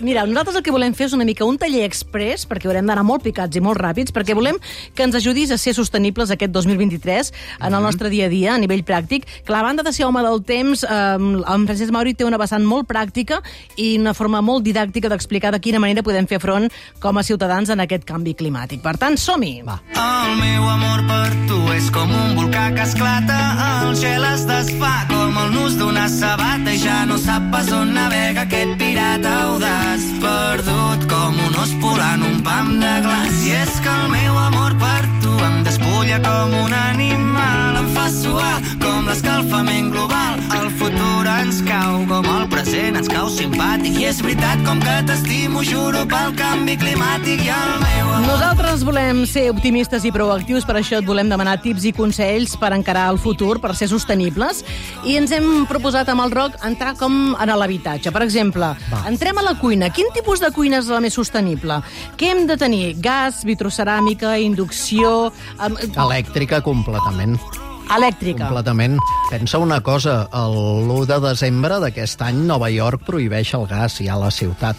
Mira, nosaltres el que volem fer és una mica un taller express, perquè haurem d'anar molt picats i molt ràpids, perquè volem que ens ajudis a ser sostenibles aquest 2023 en el nostre dia a dia, a nivell pràctic. Que a banda de ser home del temps, eh, en Francesc Mauri té una vessant molt pràctica i una forma molt didàctica d'explicar de quina manera podem fer front com a ciutadans en aquest canvi climàtic. Per tant, som-hi! Va. El meu amor per tu és com un volcà que esclata, el gel es el nus d'una sabata i ja no sap pas on navega aquest pirata audaç. Perdut com un os polant un pam de glaç i és que el meu amor per tu em despulla com un animal, em fa suar com l'escalfament global. El futur ens cau com el present ens cau simpàtic i és veritat com que t'estimo, juro pel canvi climàtic i el meu amor. Nosaltres volem ser optimistes i proactius, per això et volem demanar tips i consells per encarar el futur, per ser sostenibles, i ens hem proposat amb el ROC entrar com en l'habitatge. Per exemple, Va. entrem a la cuina. Quin tipus de cuina és la més sostenible? Què hem de tenir? Gas, vitroceràmica, inducció... Elèctrica completament. Elèctrica. Completament. Pensa una cosa, el 1 de desembre d'aquest any Nova York prohibeix el gas ja a la ciutat.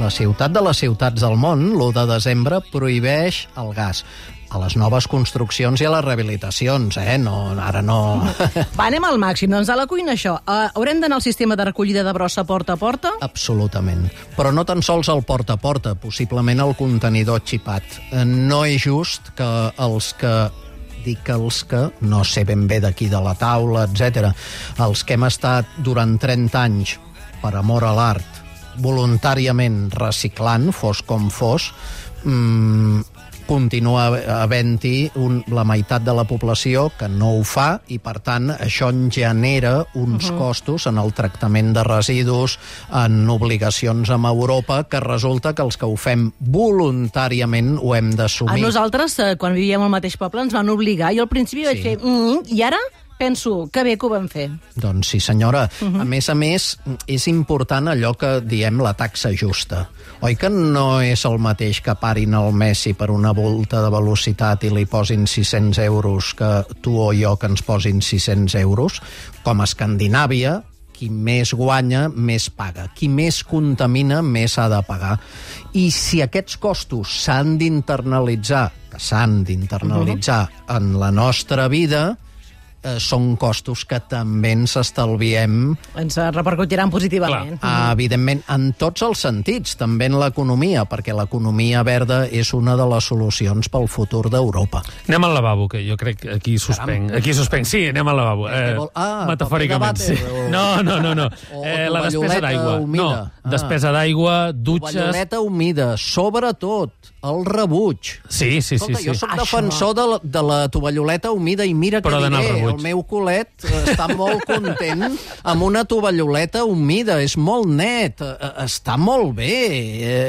La ciutat de les ciutats del món, l'1 de desembre, prohibeix el gas a les noves construccions i a les rehabilitacions, eh? No, ara no... Va, anem al màxim. Doncs a la cuina, això. Uh, haurem d'anar al sistema de recollida de brossa porta a porta? Absolutament. Però no tan sols el porta a porta, possiblement el contenidor xipat. Eh, No és just que els que dic que els que, no sé ben bé d'aquí de la taula, etc. els que hem estat durant 30 anys per amor a l'art, voluntàriament reciclant, fos com fos, mmm, continua havent-hi la meitat de la població que no ho fa i, per tant, això en genera uns uh -huh. costos en el tractament de residus, en obligacions amb Europa, que resulta que els que ho fem voluntàriament ho hem A d'assumir. nosaltres, eh, quan vivíem al mateix poble, ens van obligar. Jo al principi vaig Sí. fer... Mm, I ara penso que bé que ho vam fer. Doncs sí, senyora. Uh -huh. A més a més, és important allò que diem la taxa justa. Oi que no és el mateix que parin el Messi per una volta de velocitat i li posin 600 euros que tu o jo que ens posin 600 euros? Com a Escandinàvia, qui més guanya, més paga. Qui més contamina, més ha de pagar. I si aquests costos s'han d'internalitzar, que s'han d'internalitzar uh -huh. en la nostra vida, eh, són costos que també ens estalviem, Ens eh, repercutiran positivament. eh, evidentment, en tots els sentits, també en l'economia, perquè l'economia verda és una de les solucions pel futur d'Europa. Anem al lavabo, que jo crec que aquí suspenc. Aquí suspenc, sí, anem al lavabo. que vol- ah, metafòricament, sí. o- No, no, no. no. o Eh, la despesa d'aigua. No, Ah. despesa d'aigua, dutxes... Tovalloleta humida, sobretot el rebuig. Sí, sí, sí. Escolta, sí. jo sóc Això. defensor de la, de la tovalloleta humida i mira Però que diré, rebuig. el meu culet eh, està molt content amb una tovalloleta humida, és molt net, eh, eh, està molt bé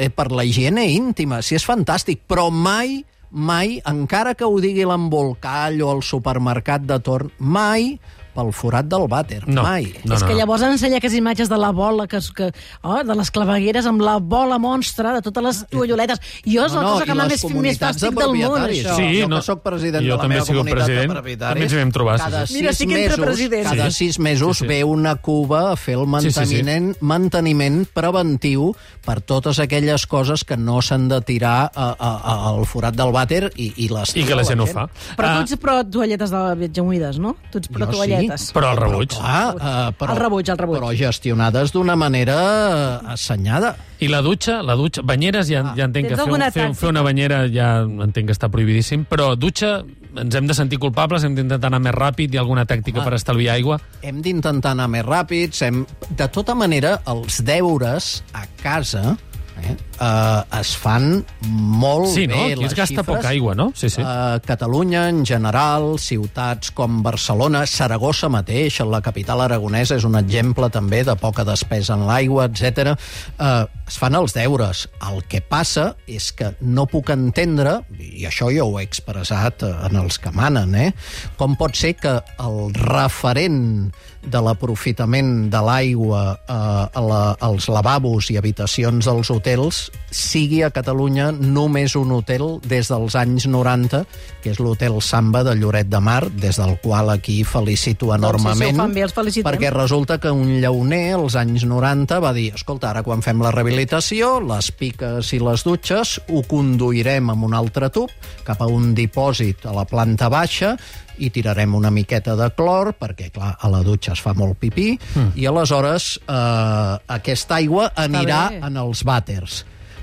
eh, per la higiene íntima, sí, és fantàstic, però mai, mai, encara que ho digui l'embolcall o el supermercat de torn, mai pel forat del vàter, No, mai. no, és no, que no. llavors ensenya aquestes imatges de la bola, que, es- que, oh, de les clavegueres amb la bola monstra, de totes les tovalloletes. Jo és la cosa que i m'ha més, més fàstic del món, això. Sí, jo no. que sóc president Jo de la meva comunitat president, de propietaris. també ens trobar, sí, Cada sí. sis Mira, estic entre mesos, presidents. Cada Sí. sis mesos Sí, sí. ve una cuba a fer el Sí, sí, sí. manteniment, manteniment preventiu per totes aquelles coses que no s'han de tirar a, a, a, al forat del vàter i, i les I que la gent ho fa. Però Ah, tu ets pro tovalletes de viatge humides, no? Tu ets pro Jo sí. tovalletes. Però el rebuig. Clar, uh, però, El rebuig, el rebuig. Però gestionades d'una manera eh, assenyada. I la dutxa, la dutxa, banyeres ja, ja entenc Tens que fer, fer, fer una banyera ja entenc que està prohibidíssim, però dutxa ens hem de sentir culpables, hem d'intentar anar més ràpid, ha alguna tàctica Home. per estalviar aigua? hem d'intentar anar més ràpids. Hem... De tota manera, els deures a casa eh, eh, es fan molt Sí, no? bé. Aquí es les gasta xifres. poca aigua, no? Sí, sí. A Catalunya, en general, ciutats com Barcelona, Saragossa mateix, la capital aragonesa, és un exemple també de poca despesa en l'aigua, etc. Eh, es fan els deures. El que passa és que no puc entendre, i això jo ho he expressat en els que manen, eh, com pot ser que el referent de l'aprofitament de l'aigua eh, a la, als lavabos i habitacions dels hotels hotels, sigui a Catalunya només un hotel des dels anys 90, que és l'hotel Samba de Lloret de Mar, des del qual aquí felicito Doncs si enormement. ho fan bé. Perquè resulta que un llauner, als anys 90, va dir escolta, ara quan fem la rehabilitació, les piques i les dutxes, ho conduirem amb un altre tub cap a un dipòsit a la planta baixa i tirarem una miqueta de clor, perquè, clar, a la dutxa es fa molt pipí, mm. i aleshores eh, aquesta aigua anirà bé. en els vàters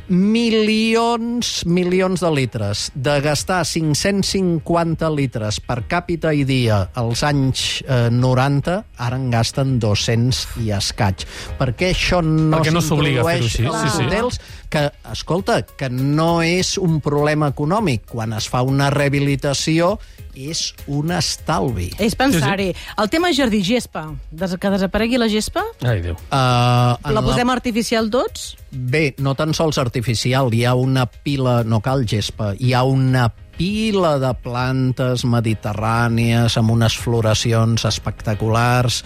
milions, milions de litres, de gastar 550 litres per càpita i dia als anys eh, 90, ara en gasten 200 i escaig. Per què això no Perquè no s'obliga a fer-ho així, sí, sí. hotels? Que, escolta, que no és un problema econòmic. Quan es fa una rehabilitació és un estalvi. És pensar-hi. El tema jardí gespa, des que desaparegui la gespa, Ai, Déu. Uh, la posem artificial tots? Bé, no tan sols artificial, hi ha una pila, no cal gespa, hi ha una pila de plantes mediterrànies amb unes floracions espectaculars.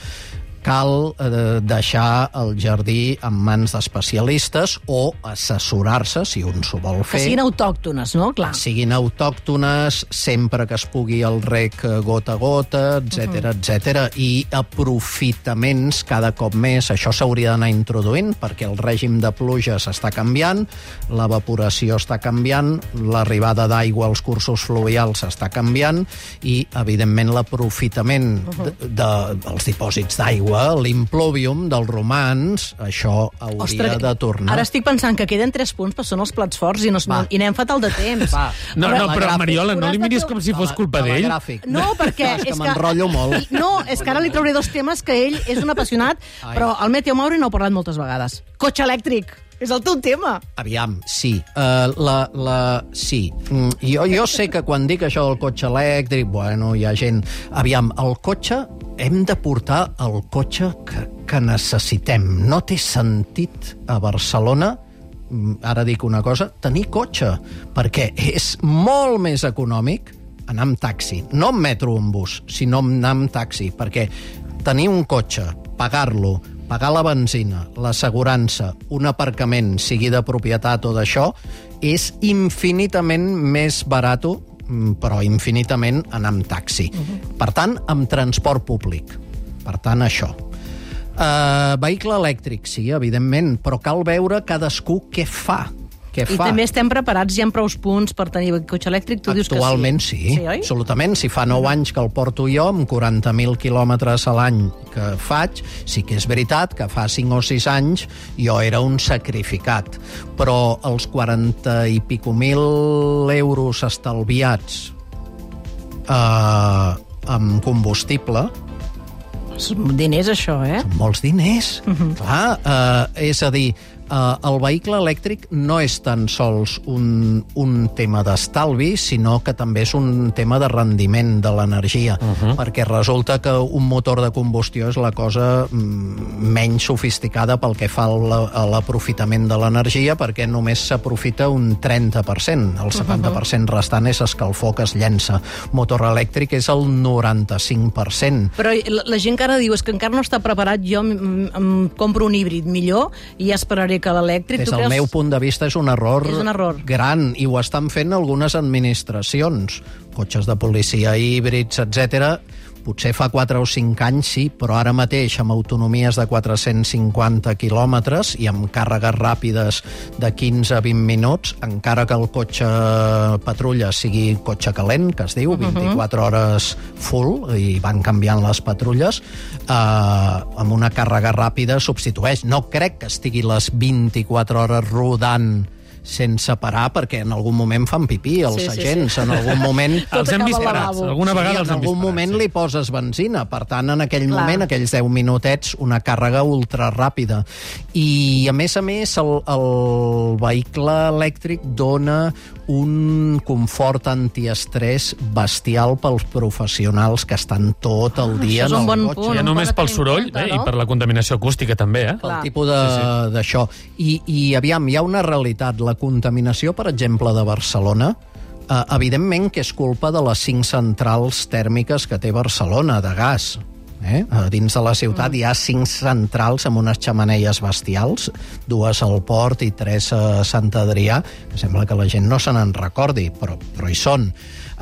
Cal eh, deixar el jardí en mans d'especialistes o assessorar-se, si un s'ho vol Que fer siguin autòctones, no? Clar. siguin autòctones, sempre que es pugui el rec eh, gota a gota, etc Mhm. etc i aprofitaments cada cop més. Això s'hauria d'anar introduint perquè el règim de pluja s'està canviant, l'evaporació està canviant, l'arribada d'aigua als cursos fluvials està canviant i, evidentment, l'aprofitament Mhm. de, de, dels dipòsits d'aigua, l'impluvium dels romans, això hauria de tornar. ara estic pensant que queden tres punts, però són els plats forts i, no, Va. i anem fatal de temps. Va. No, no, però, Telegràfic. Mariola, no li miris com si fos culpa d'ell. No, perquè... és que m'enrotllo molt. No, és que ara li trauré dos temes que ell és un apassionat, Ai. però el Meteo Mauri no ha parlat moltes vegades. Cotxe elèctric, és el teu tema. Aviam, sí. Uh, la, la, sí. Mm, jo, jo sé que quan dic això del cotxe elèctric, bueno, hi ha gent... Aviam, el cotxe, hem de portar el cotxe que, que necessitem. No té sentit a Barcelona mm, ara dic una cosa, tenir cotxe, perquè és molt més econòmic anar amb taxi, no amb metro o amb bus, sinó anar amb taxi, perquè tenir un cotxe, pagar-lo, pagar la benzina, l'assegurança, un aparcament, sigui de propietat o d'això, és infinitament més barat, mm, però infinitament anar amb taxi. Per tant, amb transport públic. Per tant, això. Uh, vehicle elèctric, sí, evidentment, però cal veure cadascú què fa. Què I fa. també estem preparats, hi ha prous punts per tenir cotxe elèctric, tu dius que sí. Actualment sí, Sí, oi? absolutament. Si fa 9 anys que el porto jo, amb 40.000 quilòmetres a l'any que faig, sí que és veritat que fa 5 o 6 anys jo era un sacrificat. Però els 40 i pico mil euros estalviats eh, amb combustible, Són diners, això, eh? són molts diners. Uh -huh. Clar, eh, és a dir, eh, el vehicle elèctric no és tan sols un, un tema d'estalvi, sinó que també és un tema de rendiment de l'energia, uh -huh. perquè resulta que un motor de combustió és la cosa mm, menys sofisticada pel que fa a l'aprofitament de l'energia, perquè només s'aprofita un 30%. El 70% restant és escalfor que es llença. Motor elèctric és el 95%. Però la, la gent que ara diu és que encara no està preparat, jo em, em compro un híbrid millor i ja esperaré que l'elèctric... Des del creus- meu punt de vista és un error, És un error. gran i ho estan fent algunes administracions. Cotxes de policia híbrids, etc. Potser fa 4 o 5 anys sí, però ara mateix amb autonomies de 450 quilòmetres i amb càrregues ràpides de 15 a 20 minuts, encara que el cotxe patrulla sigui cotxe calent, que es diu, 24 hores full, i van canviant les patrulles, eh, amb una càrrega ràpida substitueix. No crec que estigui les 24 hores rodant sense parar, perquè en algun moment fan pipí els Sí, sí, sí. agents, en algun moment... Tot Els hem vist parats. Alguna vegada sí, els en hem vist algun parats, moment sí. li poses benzina. Per tant, en aquell Clar. moment, aquells 10 minutets, una càrrega ultra ràpida. I, a més a més, el, el vehicle elèctric dona un confort antiestrès bestial pels professionals que estan tot el dia això és en el bon cotxe. punt. Ja no només pel soroll compte, eh, no? i per la contaminació acústica també, eh? Clar. el tipus de- d'això. I, I, aviam, hi ha una realitat. La contaminació, per exemple, de Barcelona, eh, evidentment que és culpa de les cinc centrals tèrmiques que té Barcelona, de gas. Eh? A dins de la ciutat hi ha cinc centrals amb unes xamaneies bestials, dues al port i tres a Sant Adrià, que sembla que la gent no se n'en recordi, però, però hi són.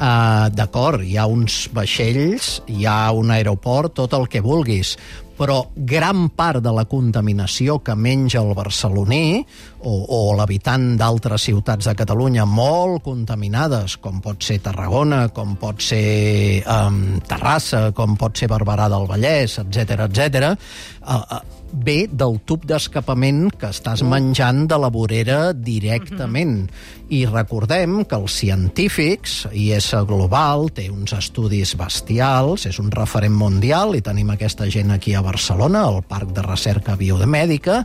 Uh, D'acord, hi ha uns vaixells, hi ha un aeroport, tot el que vulguis, però gran part de la contaminació que menja el barceloní o, o l'habitant d'altres ciutats de Catalunya molt contaminades, com pot ser Tarragona, com pot ser um, Terrassa, com pot ser Barberà del Vallès, etc etc. Uh, uh, ve del tub d'escapament que estàs menjant de la vorera directament. I recordem que els científics, IS Global, té uns estudis bestials, és un referent mundial, i tenim aquesta gent aquí a Barcelona, al Parc de Recerca Biomèdica,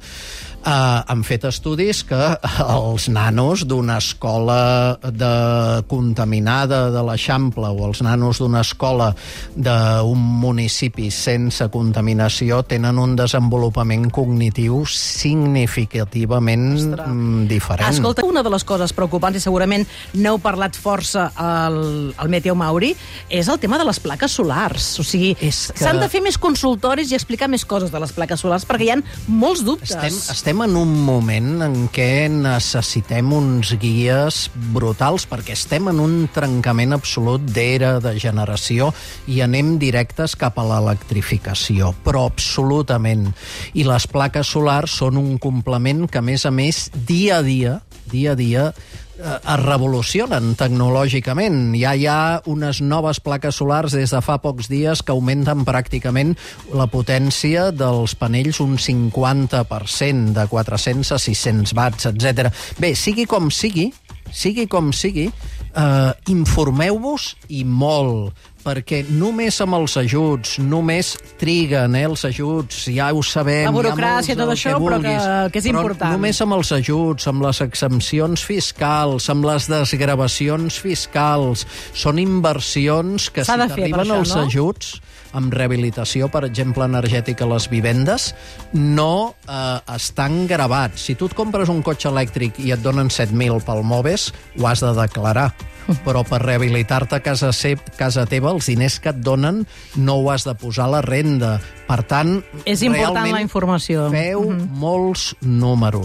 eh, han fet estudis que els nanos d'una escola de contaminada de l'Eixample o els nanos d'una escola d'un municipi sense contaminació tenen un desenvolupament cognitiu significativament mm, diferent. Escolta, una de les coses preocupants, i segurament n'heu parlat força al, al Meteo Mauri, és el tema de les plaques solars. O sigui, És que- s'han de fer més consultoris i explicar més coses de les plaques solars, perquè hi ha molts dubtes. Estem, estem en un moment en què necessitem uns guies brutals perquè estem en un trencament absolut d'era, de generació i anem directes cap a l'electrificació, però absolutament. I les plaques solars són un complement que, a més a més, dia a dia, dia a dia, eh, es revolucionen tecnològicament. Ja hi ha unes noves plaques solars des de fa pocs dies que augmenten pràcticament la potència dels panells un 50%, de 400 a 600 watts, etc. Bé, sigui com sigui, sigui com sigui, eh, informeu-vos i molt, perquè només amb els ajuts, només triguen eh, els ajuts, ja ho sabem... La burocràcia, molts, tot això, però que- vulguis, que és però important. Només amb els ajuts, amb les exempcions fiscals, amb les desgravacions fiscals, són inversions que si t'arriben els no? ajuts amb rehabilitació, per exemple, energètica a les vivendes, no eh, estan gravats. Si tu et compres un cotxe elèctric i et donen 7.000 pel Moves, ho has de declarar. Però per rehabilitar-te a casa, se casa teva, els diners que et donen no ho has de posar a la renda. Per tant, És important la informació. Feu molts números.